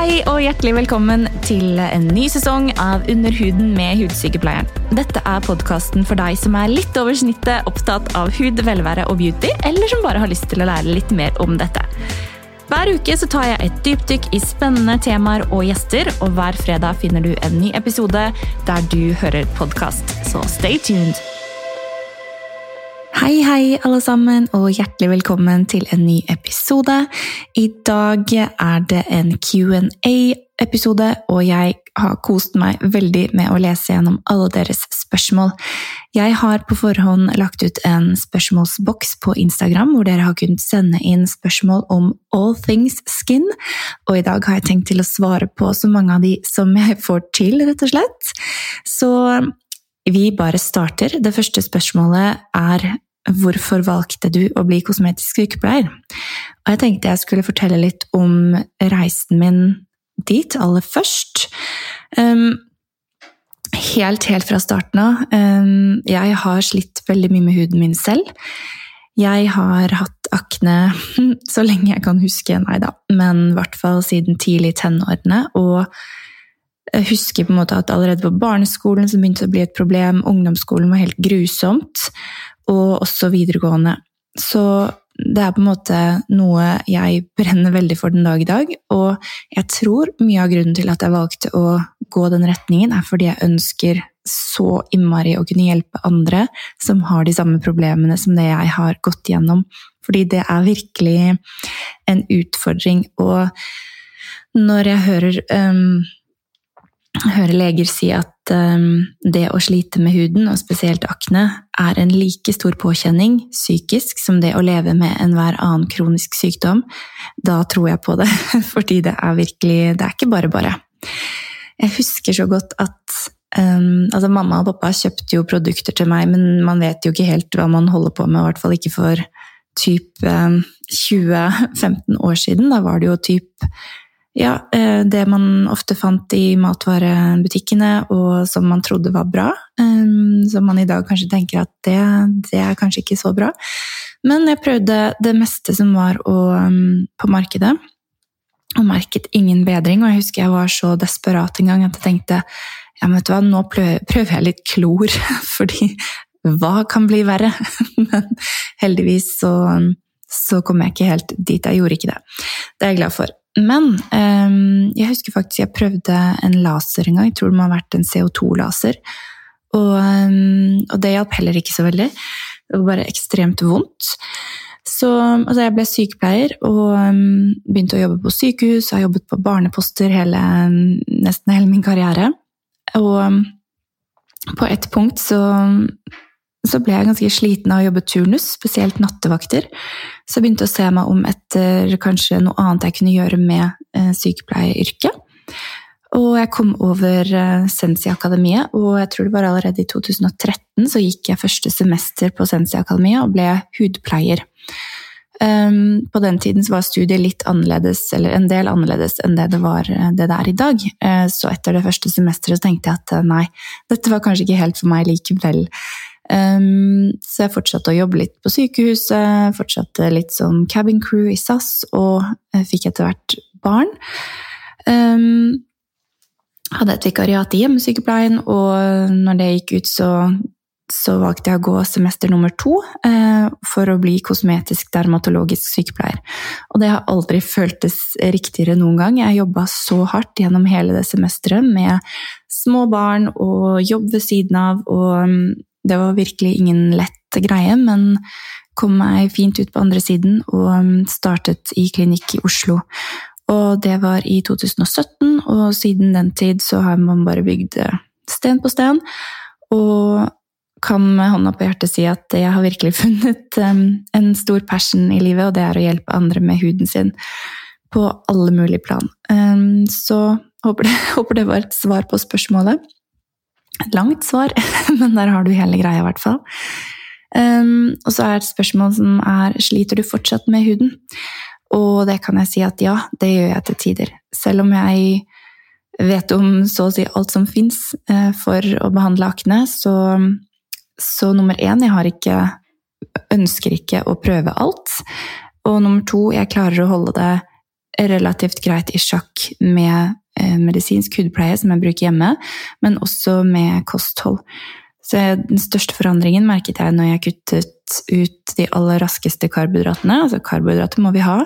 hei og hjertelig velkommen til en ny sesong av Under huden med Hudsykepleieren. Dette er podkasten for deg som er litt over snittet opptatt av hud, velvære og beauty, eller som bare har lyst til å lære litt mer om dette. Hver uke så tar jeg et dypdykk i spennende temaer og gjester, og hver fredag finner du en ny episode der du hører podkast. Så stay tuned! Hei, hei, alle sammen, og hjertelig velkommen til en ny episode. I dag er det en Q&A-episode, og jeg har kost meg veldig med å lese gjennom alle deres spørsmål. Jeg har på forhånd lagt ut en spørsmålsboks på Instagram, hvor dere har kunnet sende inn spørsmål om all things skin, og i dag har jeg tenkt til å svare på så mange av de som jeg får til, rett og slett. Så vi bare starter. Det første spørsmålet er Hvorfor valgte du å bli kosmetisk sykepleier? Og jeg tenkte jeg skulle fortelle litt om reisen min dit aller først. Um, helt, helt fra starten av. Um, jeg har slitt veldig mye med huden min selv. Jeg har hatt akne så lenge jeg kan huske, nei da, men i hvert fall siden tidlig i tenårene. Og jeg husker på en måte at allerede på barneskolen så begynte det å bli et problem, ungdomsskolen var helt grusomt og også videregående. Så det er på en måte noe jeg brenner veldig for den dag i dag. Og jeg tror mye av grunnen til at jeg valgte å gå den retningen, er fordi jeg ønsker så innmari å kunne hjelpe andre som har de samme problemene som det jeg har gått gjennom. Fordi det er virkelig en utfordring. Og når jeg hører um, hører leger si at um, det å slite med huden, og spesielt akne, er en like stor påkjenning psykisk som det å leve med enhver annen kronisk sykdom. Da tror jeg på det, fordi det er virkelig Det er ikke bare bare. Jeg husker så godt at um, altså Mamma og pappa kjøpte jo produkter til meg, men man vet jo ikke helt hva man holder på med, i hvert fall ikke for typ um, 20-15 år siden. Da var det jo typ ja, eh, det man ofte fant i matvarebutikkene, og som man trodde var bra. Eh, som man i dag kanskje tenker at det, det er kanskje ikke så bra. Men jeg prøvde det meste som var å, på markedet, og merket ingen bedring. Og jeg husker jeg var så desperat en gang at jeg tenkte ja, men vet du hva, nå prøver jeg litt klor, fordi hva kan bli verre? Men heldigvis så, så kom jeg ikke helt dit. Jeg gjorde ikke det. Det er jeg glad for. Men um, jeg husker faktisk jeg prøvde en laser en gang. Jeg tror det må ha vært en CO2-laser. Og, um, og, det hjalp heller ikke så veldig. Det var bare ekstremt vondt. Så altså jeg ble sykepleier og um, begynte å jobbe på sykehus. Har jobbet på barneposter hele, nesten hele min karriere. Og på et punkt så så ble jeg ganske sliten av å jobbe turnus, spesielt nattevakter. Så jeg begynte å se meg om etter kanskje noe annet jeg kunne gjøre med eh, sykepleieryrket. Og jeg kom over eh, Sensi-akademiet, og jeg tror det var allerede i 2013 så gikk jeg første semester på Sensi-akademiet og ble hudpleier. Um, på den tiden var studiet litt annerledes, eller en del annerledes enn det det, var, eh, det er i dag. Uh, så etter det første semesteret tenkte jeg at nei, dette var kanskje ikke helt for meg likevel. Um, så jeg fortsatte å jobbe litt på sykehuset, fortsatte litt som cabin crew i SAS, og fikk etter hvert barn. Um, hadde et vikariat i hjemmesykepleien, og når det gikk ut, så, så valgte jeg å gå semester nummer to uh, for å bli kosmetisk dermatologisk sykepleier. Og det har aldri føltes riktigere noen gang. Jeg jobba så hardt gjennom hele det semesteret med små barn og jobb ved siden av, og det var virkelig ingen lett greie, men kom meg fint ut på andre siden og um, startet i klinikk i Oslo. Og det var i 2017, og siden den tid så har man bare bygd eh, sten på sten. Og kan med hånda på hjertet si at jeg har virkelig funnet um, en stor passion i livet, og det er å hjelpe andre med huden sin på alle mulige plan. Um, så håper det, håper det var et svar på spørsmålet. Langt svar, men der har du hele greia, i hvert fall. Um, og så er et spørsmål som er sliter du fortsatt med huden? Og det kan jeg si at ja, det gjør jeg til tider. Selv om jeg vet om så å si alt som fins uh, for å behandle akne, så, så nummer én, jeg ikke ønsker ikke å prøve alt. Og nummer to, jeg klarer å holde det relativt greit i sjakk med eh, medisinsk hudpleie som jeg bruker hjemme, men også med kosthold. Så den største forandringen merket jeg når jeg kuttet ut de aller raskeste karbohydratene. Altså karbohydrater må vi ha,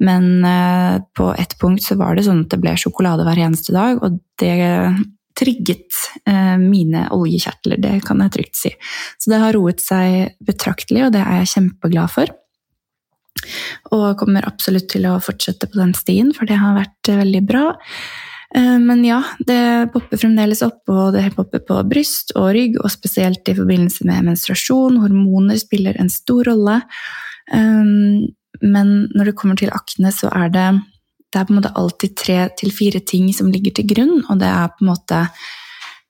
men eh, på ett punkt så var det sånn at det ble sjokolade hver eneste dag, og det trigget eh, mine oljekjertler, det kan jeg trygt si. Så det har roet seg betraktelig, og det er jeg kjempeglad for. Og kommer absolutt til å fortsette på den stien, for det har vært eh, veldig bra. Eh, men ja, det popper fremdeles opp, og det popper på bryst og rygg, og spesielt i forbindelse med menstruasjon. Hormoner spiller en stor rolle. Men når det kommer til akne, så er det det er på en måte alltid tre til fire ting som ligger til grunn, og det er på en måte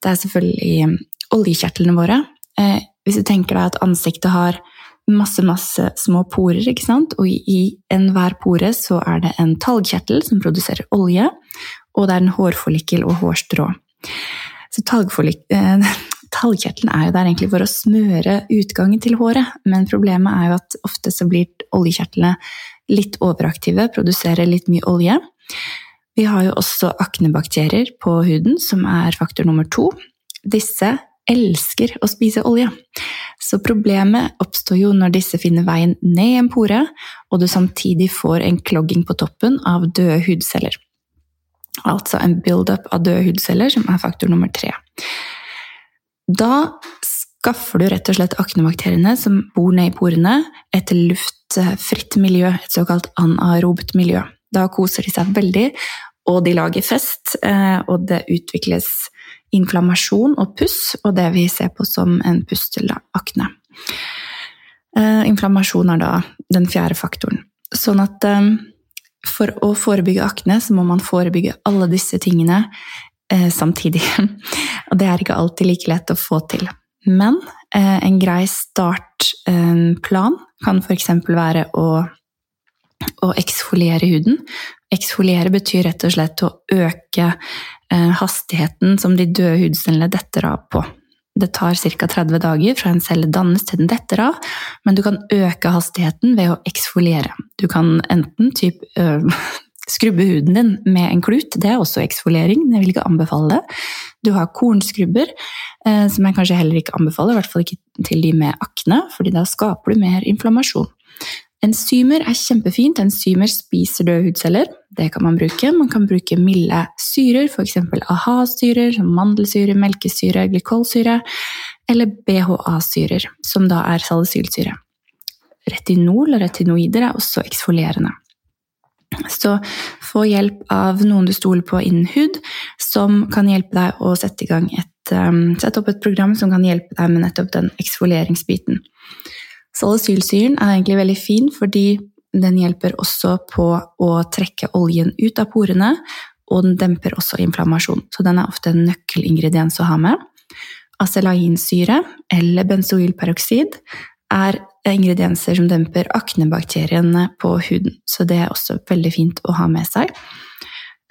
Det er selvfølgelig oljekjertlene våre. Eh, hvis du tenker deg at ansiktet har masse, masse små porer, ikke sant, og i enhver pore så er det en talgkjertel som produserer olje, og det er en hårfollikkel og hårstrå. Så eh, talgkjertelen er jo der egentlig for å smøre utgangen til håret, men problemet er jo at ofte så blir oljekjertlene litt overaktive, produserer litt mye olje. Vi har jo også aknebakterier på huden, som er faktor nummer to. Disse elsker å spise olje. Så problemet oppstår jo når disse finner veien ned i en pore, og du samtidig får en klogging på toppen av døde hudceller. Altså en build-up av døde hudceller, som er faktor nummer tre. Da skaffer du rett og slett aknebakteriene som bor ned i porene, et luftfritt miljø, et såkalt anaerobt miljø. Da koser de seg veldig, og de lager fest, eh, og det utvikles inflammasjon og puss, og det vi ser på som en pustelakne. Eh, inflammasjon er da den fjerde faktoren. Sånn at eh, for å forebygge akne, så må man forebygge alle disse tingene samtidig. Og det er ikke alltid like lett å få til. Men eh, en grei startplan kan f.eks. være å, å, eksfoliere huden. Eksfoliere betyr rett og slett å øke eh, hastigheten som de døde hudcellene detter av på. Det tar ca. 30 dager fra en celle dannes til den detter av, men du kan øke hastigheten ved å eksfoliere. Du kan enten typ, øh, skrubbe huden din med en klut, det er også eksfoliering, jeg vil ikke anbefale det. Du har kornskrubber, øh, som jeg kanskje heller ikke anbefaler, i hvert fall ikke til de med akne, fordi da skaper du mer inflammasjon. Enzymer er kjempefint. Enzymer spiser døde hudceller. Det kan man bruke. Man kan bruke milde syrer, f.eks. AHA-syrer, mandelsyre, melkesyre, glykolsyre, eller BHA-syrer, som da er salicylsyre. Retinol og retinoider er også eksfolierende. Så få hjelp av noen du stoler på innen hud, som kan hjelpe deg å sette, et, um, sette opp et program som kan hjelpe deg med nettopp den eksfolieringsbiten. Salicylsyren er egentlig veldig fin fordi den hjelper også på å trekke oljen ut av porene, og den demper også inflammasjon. Så den er ofte en nøkkelingrediens å ha med. Acelainsyre eller benzoylperoksid er ingredienser som demper aknebakteriene på huden. Så det er også veldig fint å ha med seg.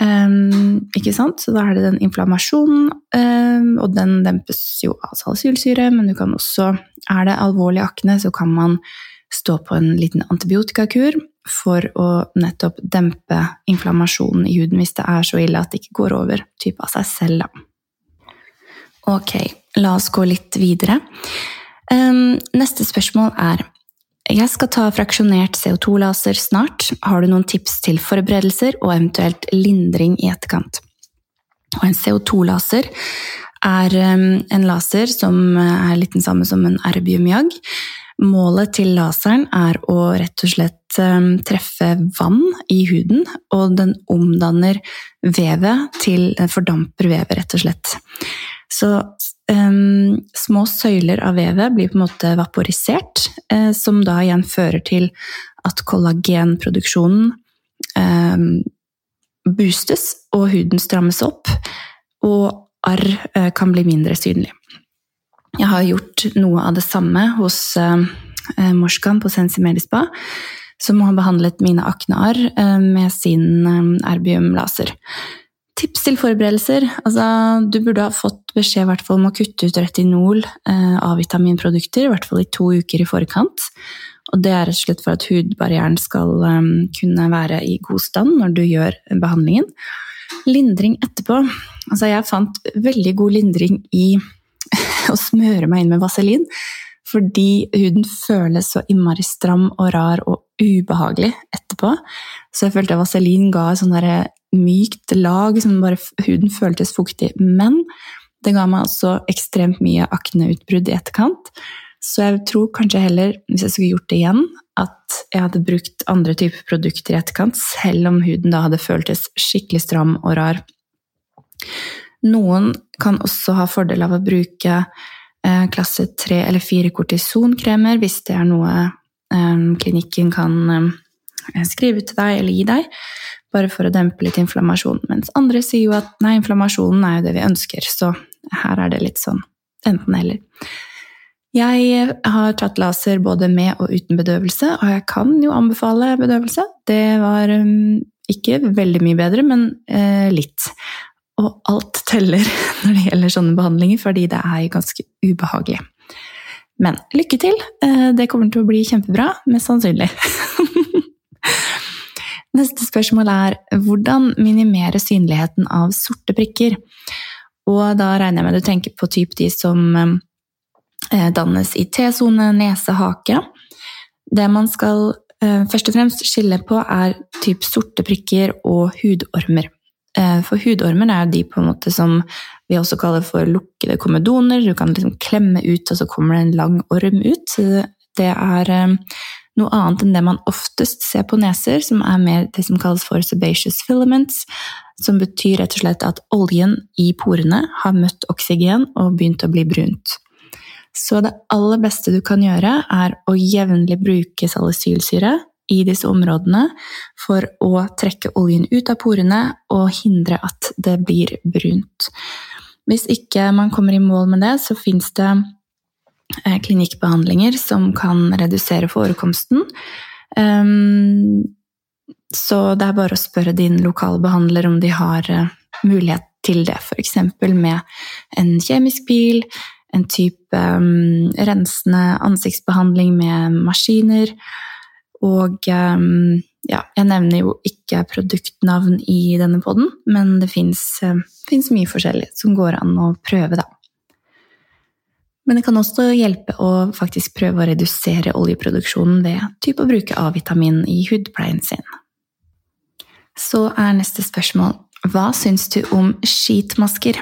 Um, ikke sant? Så da er det den inflammasjonen, um, og den dempes jo av salicylsyre, men du kan også Er det alvorlig akne, så kan man stå på en liten antibiotikakur for å nettopp dempe inflammasjonen i huden hvis det er så ille at det ikke går over type av seg selv. Ok, la oss gå litt videre. Neste spørsmål er jeg skal ta fraksjonert CO2-laser snart. Har du noen tips til forberedelser og eventuelt lindring i etterkant? Og en CO2-laser er en laser som er litt den samme som en erbiumjag. Målet til laseren er å rett og slett treffe vann i huden, og den omdanner vevet til Fordamper vevet, rett og slett. Så um, små søyler av vevet blir på en måte vaporisert, uh, som da igjen fører til at kollagenproduksjonen um, boostes, og huden strammes opp, og arr uh, kan bli mindre synlig. Jeg har gjort noe av det samme hos uh, Morskan på Sensi Medispa, som har behandlet mine aknearr med sin erbiumlaser. Tips til forberedelser. Altså, du burde ha fått beskjed fall om å kutte ut retinol, eh, av vitaminprodukter, i hvert fall i to uker i forkant. Og det er rett og slett for at hudbarrieren skal um, kunne være i god stand når du gjør behandlingen. Lindring etterpå. Altså, jeg fant veldig god lindring i å smøre meg inn med vaselin. Fordi huden føles så innmari stram og rar og ubehagelig etterpå. Så jeg følte at vaselin ga et sånn mykt lag som bare huden føltes fuktig. Men det ga meg også ekstremt mye akneutbrudd i etterkant. Så jeg tror kanskje heller, hvis jeg skulle gjort det igjen, at jeg hadde brukt andre typer produkter i etterkant, selv om huden da hadde føltes skikkelig stram og rar. Noen kan også ha fordel av å bruke eh, klasse 3 eller 4 kortisonkremer hvis det er noe eh, klinikken kan eh, skrive til deg eller gi deg, bare for å dempe litt inflammasjon. Mens andre sier jo at nei, inflammasjonen er jo det vi ønsker, så her er det litt sånn enten-eller. Jeg har tatt laser både med og uten bedøvelse, og jeg kan jo anbefale bedøvelse. Det var um, ikke veldig mye bedre, men uh, litt. Og alt teller når det gjelder sånne behandlinger, fordi det er ganske ubehagelig. Men lykke til! Eh, det kommer til å bli kjempebra, mest sannsynlig. Neste spørsmål er hvordan minimere synligheten av sorte prikker? Og da regner jeg med du tenker på typ de som eh, dannes i T-sone, nese, hake. Det man skal eh, først og fremst skille på, er typ sorte prikker og hudormer. Eh, for hudormer er jo de på en måte som vi også kaller for lukkede komedoner. Du kan liksom klemme ut, og så kommer det en lang orm ut. Det er noe annet enn det man oftest ser på neser, som er mer det som kalles for sebaceous filaments, som betyr rett og slett at oljen i porene har møtt oksygen og begynt å bli brunt. Så det aller beste du kan gjøre, er å jevnlig bruke salicylsyre i disse områdene for å trekke oljen ut av porene og hindre at det blir brunt. Hvis ikke man kommer i mål med det, så fins det klinikkbehandlinger som kan redusere forekomsten. Ehm, så det er bare å spørre din lokale behandler om de har eh, mulighet til det, f.eks. med en kjemisk bil, en type um, rensende ansiktsbehandling med maskiner, og ehm, ja, jeg nevner jo ikke produktnavn i denne poden, men det fins eh, mye forskjellig som går an å prøve, da. Men det kan også hjelpe å faktisk prøve å redusere oljeproduksjonen ved type å bruke A-vitamin i hudpleien sin. Så er neste spørsmål hva syns du om skitmasker?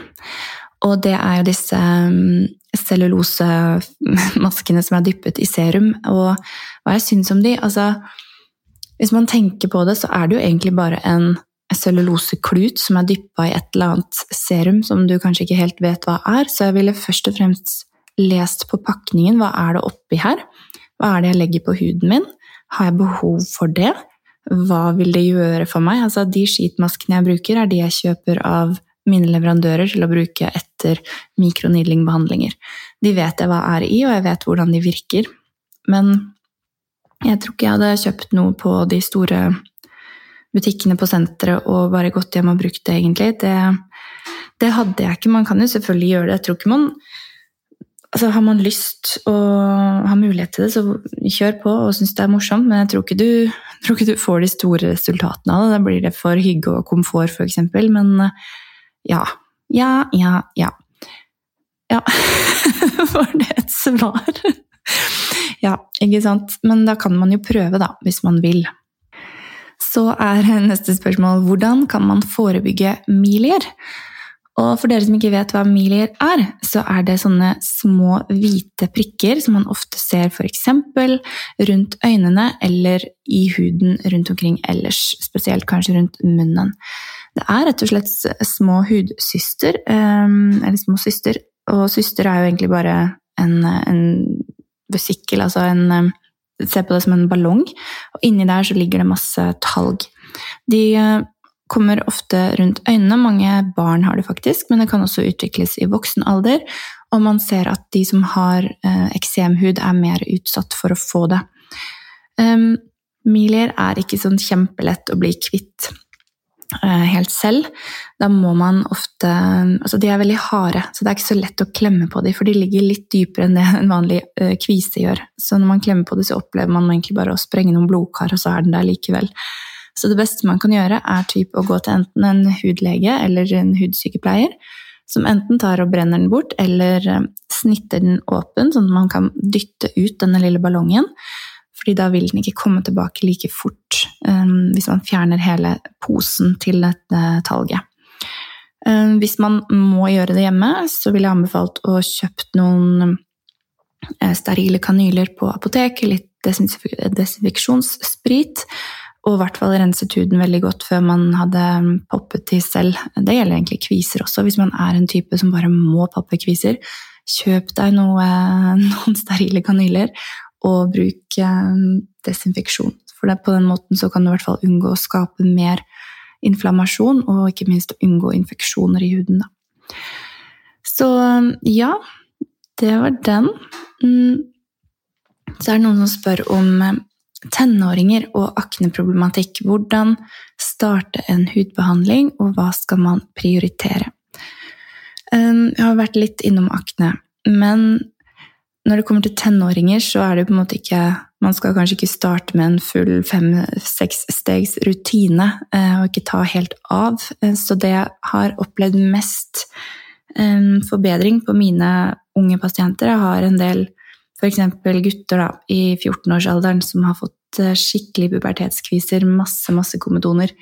Og det er jo disse ehm, cellulosemaskene som er dyppet i serum. Og hva jeg syns om de altså, Hvis man tenker på det, så er det jo egentlig bare en celluloseklut som er dyppa i et eller annet serum som du kanskje ikke helt vet hva er. Så jeg ville først og fremst lest på pakningen hva er det oppi her. Hva er det jeg legger på huden min? Har jeg behov for det? Hva vil det gjøre for meg? Altså, de skitmaskene jeg bruker, er de jeg kjøper av mine leverandører til å bruke etter mikronidlingbehandlinger. De vet jeg hva er i, og jeg vet hvordan de virker. Men jeg tror ikke jeg hadde kjøpt noe på de store butikkene på senteret og bare gått hjem og brukt det, egentlig. Det, det, hadde jeg ikke. Man kan jo selvfølgelig gjøre det. Jeg tror ikke man Altså, har man lyst og har mulighet til det, så kjør på og syns det er morsomt, men jeg tror ikke, du, tror ikke du får de store resultatene av det. Da blir det for hygge og komfort, f.eks. Men ja. Ja, ja, ja. Ja, var det et svar? Ja, ikke sant. Men da kan man jo prøve, da, hvis man vil. Så er neste spørsmål hvordan kan man forebygge milier? Og for dere som ikke vet hva milier er, så er det sånne små hvite prikker som man ofte ser f.eks. rundt øynene eller i huden rundt omkring ellers, spesielt kanskje rundt munnen. Det er rett og slett små hudsyster, ehm, eller små syster, og syster er jo egentlig bare en, en vesikkel, altså en Se på det som en ballong, og inni der så ligger det masse talg. De eh, kommer ofte rundt øynene, mange barn har det faktisk, men det kan også utvikles i voksen alder, og man ser at de som har eh, eksemhud, er mer utsatt for å få det. Um, milier er ikke sånn kjempelett å bli kvitt. uh, helt selv, da må man ofte Altså, de er veldig harde, så det er ikke så lett å klemme på dem, for de ligger litt dypere enn det en vanlig uh, kvise gjør. Så når man klemmer på dem, så opplever man egentlig bare å sprenge noen blodkar, og så er den der likevel. Så det beste man kan gjøre, er typ å gå til enten en hudlege eller en hudsykepleier, som enten tar og brenner den bort, eller uh, snitter den åpen, sånn at man kan dytte ut denne lille ballongen fordi da vil den ikke komme tilbake like fort um, hvis man fjerner hele posen til dette talget. Um, hvis man må gjøre det hjemme, så vil jeg anbefalt å kjøpe noen sterile kanyler på apotek, litt desinfeksjonssprit, og i hvert fall renset huden veldig godt før man hadde poppet til selv. Det gjelder egentlig kviser også. Hvis man er en type som bare må poppe kviser, kjøp deg noe, noen sterile kanyler og bruk eh, desinfeksjon. For på den måten kan du i hvert fall unngå å skape mer inflammasjon, og ikke minst unngå infeksjoner i huden. Da. Så ja, det var den. Mm. Så er det noen som spør om tenåringer og akneproblematikk. Hvordan starte en hudbehandling, og hva skal man prioritere? Eh, jeg har vært litt innom akne, men når det kommer til tenåringer, så er det på en måte ikke Man skal kanskje ikke starte med en full fem-seks-stegs rutine eh, og ikke ta helt av. Eh, så det jeg har opplevd mest eh, forbedring på mine unge pasienter Jeg har en del f.eks. gutter da, i 14-årsalderen som har fått skikkelig pubertetskviser, masse, masse komedoner.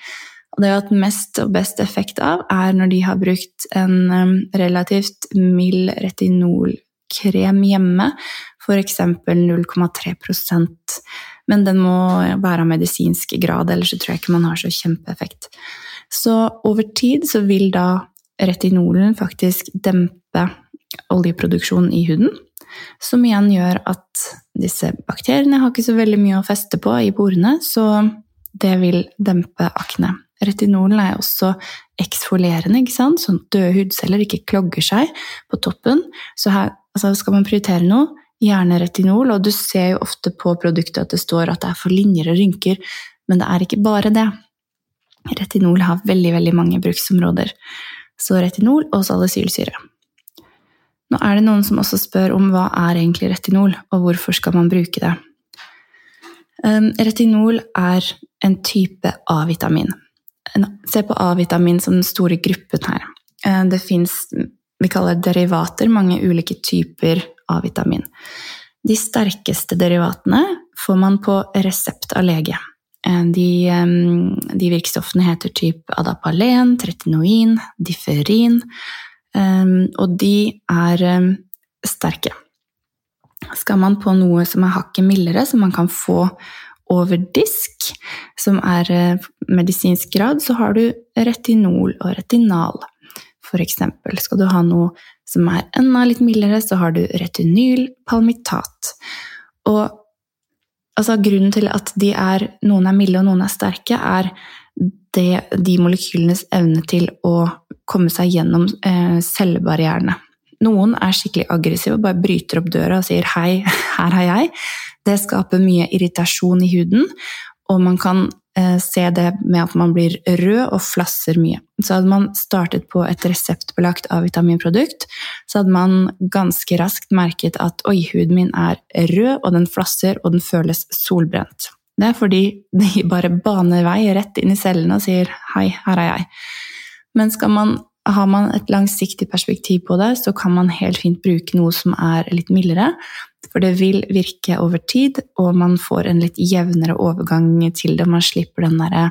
Og det jeg har hatt mest og best effekt av, er når de har brukt en relativt mild retinolkrem hjemme, f.eks. 0,3% men den må være av medisinsk grad, ellers tror jeg ikke man har så kjempeeffekt. Så over tid så vil da retinolen faktisk dempe oljeproduksjonen i huden, som igjen gjør at disse bakteriene har ikke så veldig mye å feste på i porene, så det vil dempe akne. Retinolen er også eksfolierende, ikke sant? sånn at døde hudceller ikke klogger seg på toppen. Så her Altså skal man prioritere noe, gjerne retinol, og du ser jo ofte på produktet at det står at det er for linjer og rynker, men det er ikke bare det. Retinol har veldig, veldig mange bruksområder. Så retinol og salicylsyre. Nå er det noen som også spør om hva er egentlig retinol, og hvorfor skal man bruke det. Um, retinol er en type A-vitamin. Se på A-vitamin som den store gruppen her. Uh, det fins vi kaller derivater, mange ulike typer A-vitamin. De sterkeste derivatene får man på resept av lege. Eh, de, de virkstoffene heter typ adapalen, tretinoin, differin, og de er sterke. Skal man på noe som er hakket mildere, som man kan få over disk, som er eh, medisinsk grad, så har du retinol og retinal. For eksempel skal du ha noe som er enda litt mildere, så har du retinyl palmitat. Og altså, grunnen til at er, noen er milde og noen er sterke, er det, de molekylenes evne til å komme seg gjennom eh, cellebarrierene. Noen er skikkelig aggressive og bare bryter opp døra og sier 'hei, her er jeg'. Det skaper mye irritasjon i huden, og man kan Eh, se det med at man blir rød og flasser mye. Så hadde man startet på et reseptbelagt A-vitaminprodukt, så hadde man ganske raskt merket at oi, huden min er rød, og den flasser, og den føles solbrent. Det er fordi de bare baner vei rett inn i cellene og sier hei, her er jeg. Men man har man et langsiktig perspektiv på det, så kan man helt fint bruke noe som er litt mildere. For det vil virke over tid, og man får en litt jevnere overgang til det. Man slipper den derre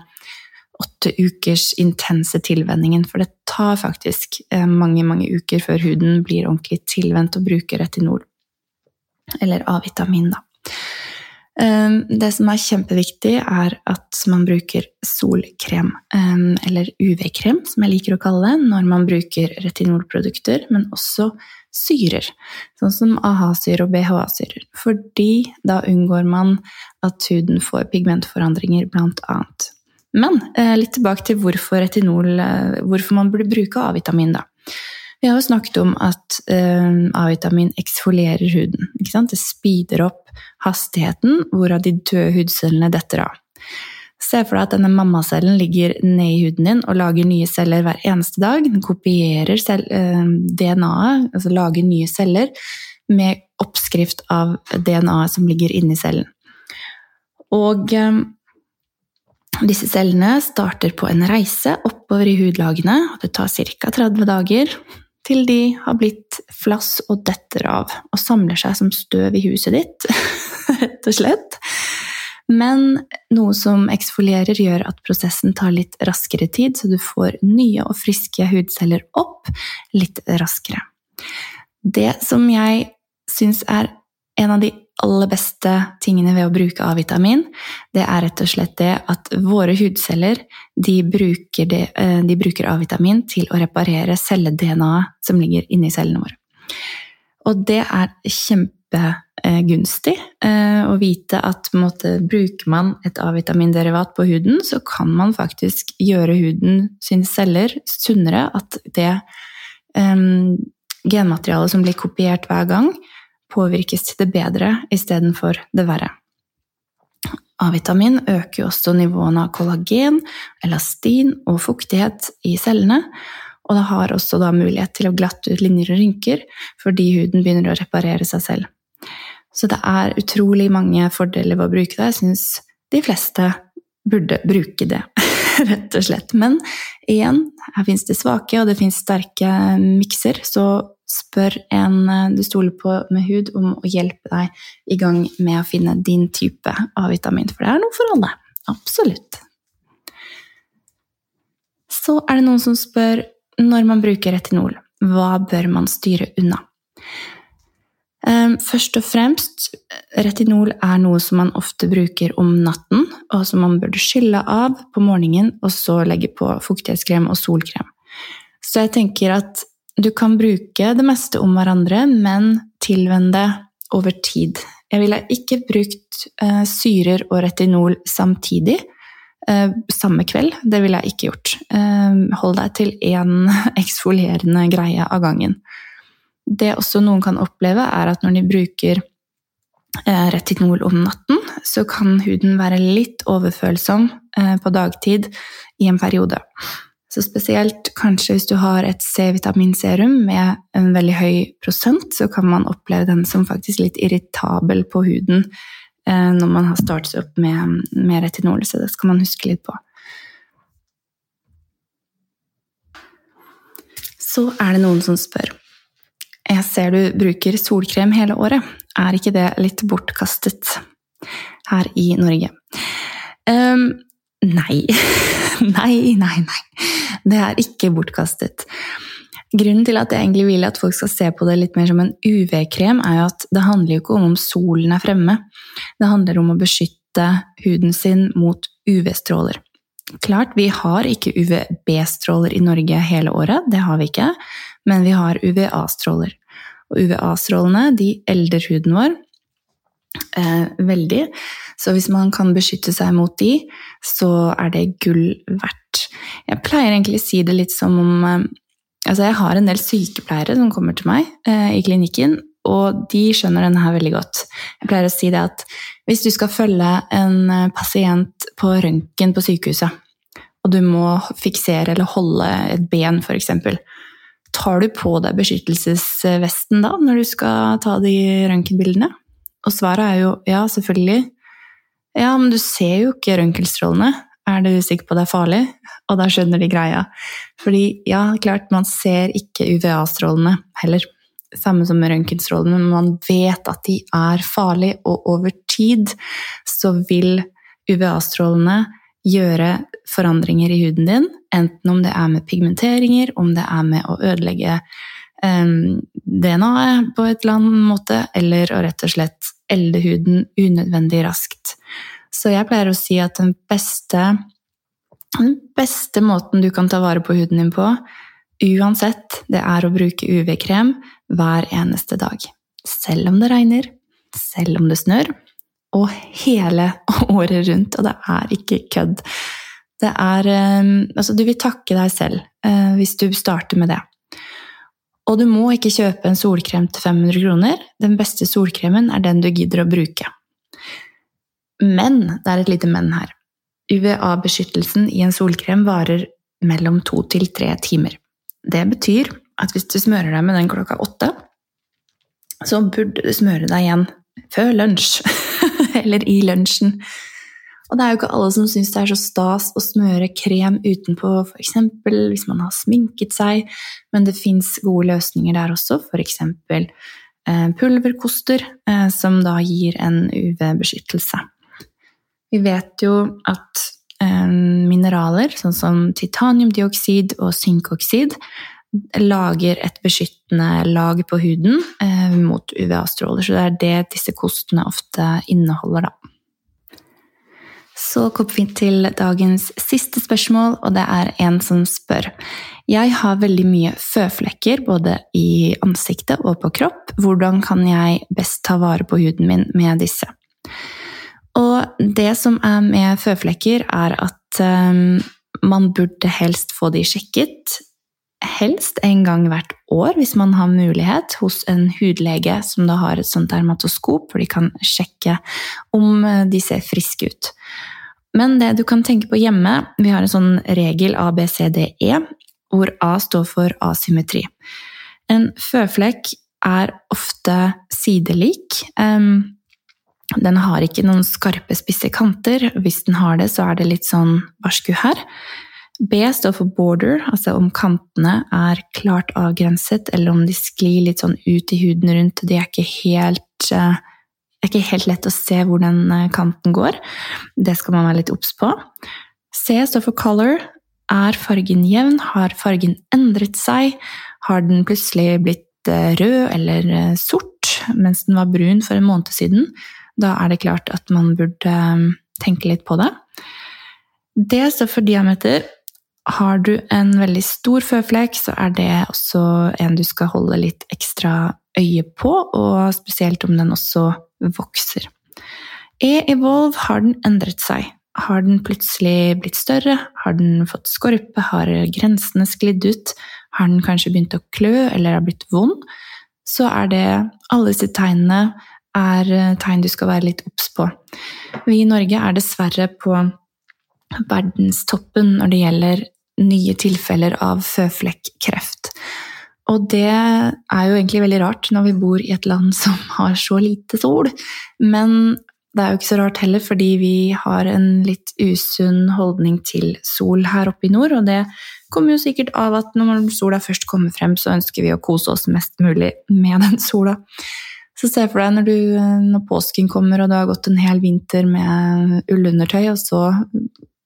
åtte ukers intense tilvenningen, for det tar faktisk eh, mange, mange uker før huden blir ordentlig tilvendt og bruker retinol. Eller A-vitamin, da. Ehm, det som er kjempeviktig, er at man bruker solkrem, ehm, eller UV-krem, som jeg liker å kalle det, når man bruker retinolprodukter, men også syrer, sånn som AHA-syre og BHA-syrer. Fordi da unngår man at huden får pigmentforandringer, blant annet. Men eh, litt tilbake til hvorfor retinol, eh, hvorfor man burde bruke A-vitamin, da. Vi har jo snakket om at uh, A-vitamin eksfolierer huden. Det speeder opp hastigheten hvorav de døde hudcellene detter av. Se for deg at denne mammacellen ligger ned i huden din og lager nye celler hver eneste dag. Den kopierer eh, DNA-et, altså lager nye celler, med oppskrift av DNA-et som ligger inni cellen. Og eh, disse cellene starter på en reise oppover i hudlagene, det tar ca. 30 dager til de har blitt flass og detter av og samler seg som støv i huset ditt, rett og slett. Men noe som eksfolierer, gjør at prosessen tar litt raskere tid, så du får nye og friske hudceller opp litt raskere. Det som jeg syns er en av de aller beste tingene ved å bruke A-vitamin, det er rett og slett det at våre hudceller de bruker, eh, bruker A-vitamin til å reparere celle-DNA-et som ligger inni cellene våre. Og det er kjempegunstig eh, å vite at måte, bruker man et A-vitaminderivat på huden, så kan man faktisk gjøre huden sine celler sunnere. At det um, genmaterialet som blir kopiert hver gang, påvirkes til det bedre istedenfor det verre. A-vitamin øker også nivåene av kollagen, elastin og fuktighet i cellene, og det har også mulighet til å glatte ut linjer og rynker fordi huden begynner å reparere seg selv. Så det er utrolig mange fordeler ved å bruke det. Jeg syns de fleste burde bruke det, rett og slett. Men igjen, her fins det svake, og det fins sterke mikser, så spør en eh, du stoler på med hud om å hjelpe deg i gang med å finne din type A-vitamin, for det er noe for alle. Absolutt. Så er det noen som spør når man bruker retinol, hva bør man styre unna? Ehm, først og fremst, retinol er noe som man ofte bruker om natten, og som man burde skylle av på morgenen, og så legge på fuktighetskrem og solkrem. Så jeg tenker at du kan bruke det meste om hverandre, men tilvenn det over tid. Jeg ville ikke brukt uh, syrer og retinol samtidig. Uh, samme kveld. Det ville jeg ikke gjort. Uh, hold deg til én eksfolierende greie av gangen. Det også noen kan oppleve, er at når de bruker retinol om natten, så kan huden være litt overfølsom på dagtid i en periode. Så spesielt kanskje hvis du har et C-vitaminserum med en veldig høy prosent, så kan man oppleve den som faktisk litt irritabel på huden eh, når man har startet opp med, med retinol, så det skal man huske litt på. Så er det noen som spør. Jeg ser du bruker solkrem hele året. Er ikke det litt bortkastet her i Norge? Um, nei. nei, nei, nei. Det er ikke bortkastet. Grunnen til at jeg egentlig vil at folk skal se på det litt mer som en UV-krem, er jo at det handler jo ikke om om solen er fremme. Det handler om å beskytte huden sin mot UV-stråler. Klart, vi har ikke UVB-stråler i Norge hele året, det har vi ikke, men vi har UVA-stråler. Og UVA-strålene de elder huden vår eh, veldig, så hvis man kan beskytte seg mot de, så er det gull verdt. Jeg pleier egentlig å si det litt som om eh, Altså, jeg har en del sykepleiere som kommer til meg eh, i klinikken, og de skjønner denne her veldig godt. Jeg pleier å si det at hvis du skal følge en eh, pasient på røntgen på sykehuset, og du må fiksere eller holde et ben, f.eks., tar du på deg beskyttelsesvesten da, når du skal ta de røntgenbildene? Og svaret er jo ja, selvfølgelig. Ja, men du ser jo ikke røntgenstrålene. Er du sikker på at det er farlig? Og da skjønner de greia. Fordi ja, klart, man ser ikke UVA-strålene heller. Samme som med røntgenstrålene, men man vet at de er farlige, og over tid så vil UVA-strålene gjøre forandringer i huden din, enten om det er med pigmenteringer, om det er med å ødelegge um, DNA-et på et eller annet måte, eller å rett og slett elde huden unødvendig raskt. Så jeg pleier å si at den beste, den beste måten du kan ta vare på huden din på, uansett, det er å bruke UV-krem hver eneste dag. Selv om det regner, selv om det snør, og hele året rundt. Og det er ikke kødd. Det er ehm, Altså, du vil takke deg selv eh, hvis du starter med det. Og du må ikke kjøpe en solkrem til 500 kroner. Den beste solkremen er den du gidder å bruke. Men det er et lite men her. UVA-beskyttelsen i en solkrem varer mellom to til tre timer. Det betyr at hvis du smører deg med den klokka åtte, så burde du smøre deg igjen før lunsj. Eller i lunsjen. Og det er jo ikke alle som syns det er så stas å smøre krem utenpå, f.eks. hvis man har sminket seg, men det fins gode løsninger der også, f.eks. Eh, pulverkoster, eh, som da gir en UV-beskyttelse. Vi vet jo at eh, mineraler, sånn som titaniumdioksid og synkoksid, lager et beskyttende lag på huden mot UVA-stråler, så det er det disse kostene ofte inneholder, da. Så kom vi til dagens siste spørsmål, og det er en som spør. Jeg har veldig mye føflekker både i ansiktet og på kropp. Hvordan kan jeg best ta vare på huden min med disse? Og det som er med føflekker, er at um, man burde helst få de sjekket. Helst en gang hvert år, hvis man har mulighet, hos en hudlege som da har et sånt dermatoskop, hvor de kan sjekke om de ser friske ut. Men det du kan tenke på hjemme Vi har en sånn regel ABCDE, hvor A står for asymmetri. En føflekk er ofte sidelik. Den har ikke noen skarpe, spisse kanter. Hvis den har det, så er det litt sånn barsku her. B står for border, altså om kantene er klart avgrenset, eller om de sklir litt sånn ut i huden rundt. De er ikke helt eh, det er ikke helt lett å se hvor den eh, kanten går. Det skal man være litt obs på. C står for color. Er fargen jevn? Har fargen endret seg? Har den plutselig blitt eh, rød eller sort mens den var brun for en måned siden? Da er det klart at man burde tenke litt på det. D står for diameter. Har du en veldig stor føflekk, så er det også en du skal holde litt ekstra øye på, og spesielt om den også vokser. E-Evolve har den endret seg. Har den plutselig blitt større? Har den fått skorpe? Har grensene sklidd ut? Har den kanskje begynt å klø eller har blitt vond? Så er det Alle disse tegnene er tegn du skal være litt obs på. Vi i Norge er dessverre på verdenstoppen når det gjelder nye tilfeller av føflekkreft. Og det er jo egentlig veldig rart når vi bor i et land som har så lite sol. Men det er jo ikke så rart heller, fordi vi har en litt usunn holdning til sol her oppe i nord. Og det kommer jo sikkert av at når sola først kommer frem, så ønsker vi å kose oss mest mulig med den sola. Så se for deg når, du, når påsken kommer og du har gått en hel vinter med ullundertøy, og så,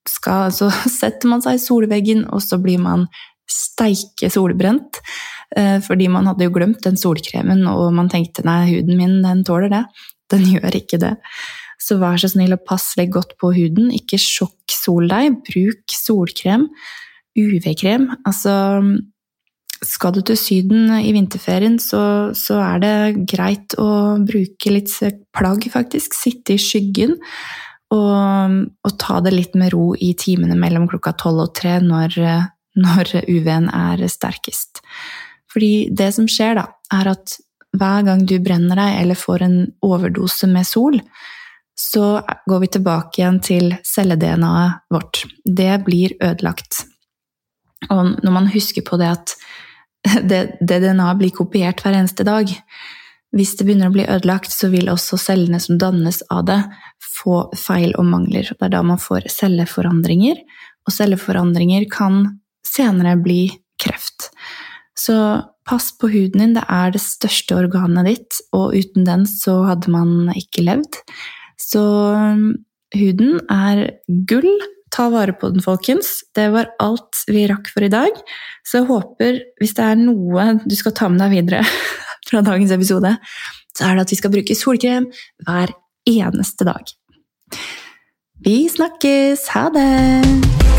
skal, så setter man seg i solveggen, og så blir man steike solbrent. Eh, fordi man hadde jo glemt den solkremen, og man tenkte nei, huden min den tåler det. Den gjør ikke det. Så vær så snill og pass litt godt på huden. Ikke sjokk sol deg. Bruk solkrem. UV-krem. Altså Skal du til Syden i vinterferien, så, så, er det greit å bruke litt plagg, faktisk. Sitte i skyggen. Og, og ta det litt med ro i timene mellom klokka tolv og tre når, når UV-en er sterkest. Fordi det som skjer, da, er at hver gang du brenner deg eller får en overdose med sol, så går vi tilbake igjen til celle-DNA-et vårt. Det blir ødelagt. Og når man husker på det at det, det DNA-et blir kopiert hver eneste dag Hvis det begynner å bli ødelagt, så vil også cellene som dannes av det, få feil og mangler. Det er da man får celleforandringer, og celleforandringer kan senere bli kreft. Så pass på huden din, det er det største organet ditt, og uten den så hadde man ikke levd. Så um, huden er gull. Ta vare på den, folkens. Det var alt vi rakk for i dag. Så jeg håper, hvis det er noe du skal ta med deg videre fra dagens episode, så er det at vi skal bruke solkrem hver eneste dag. Vi snakkes! Ha det!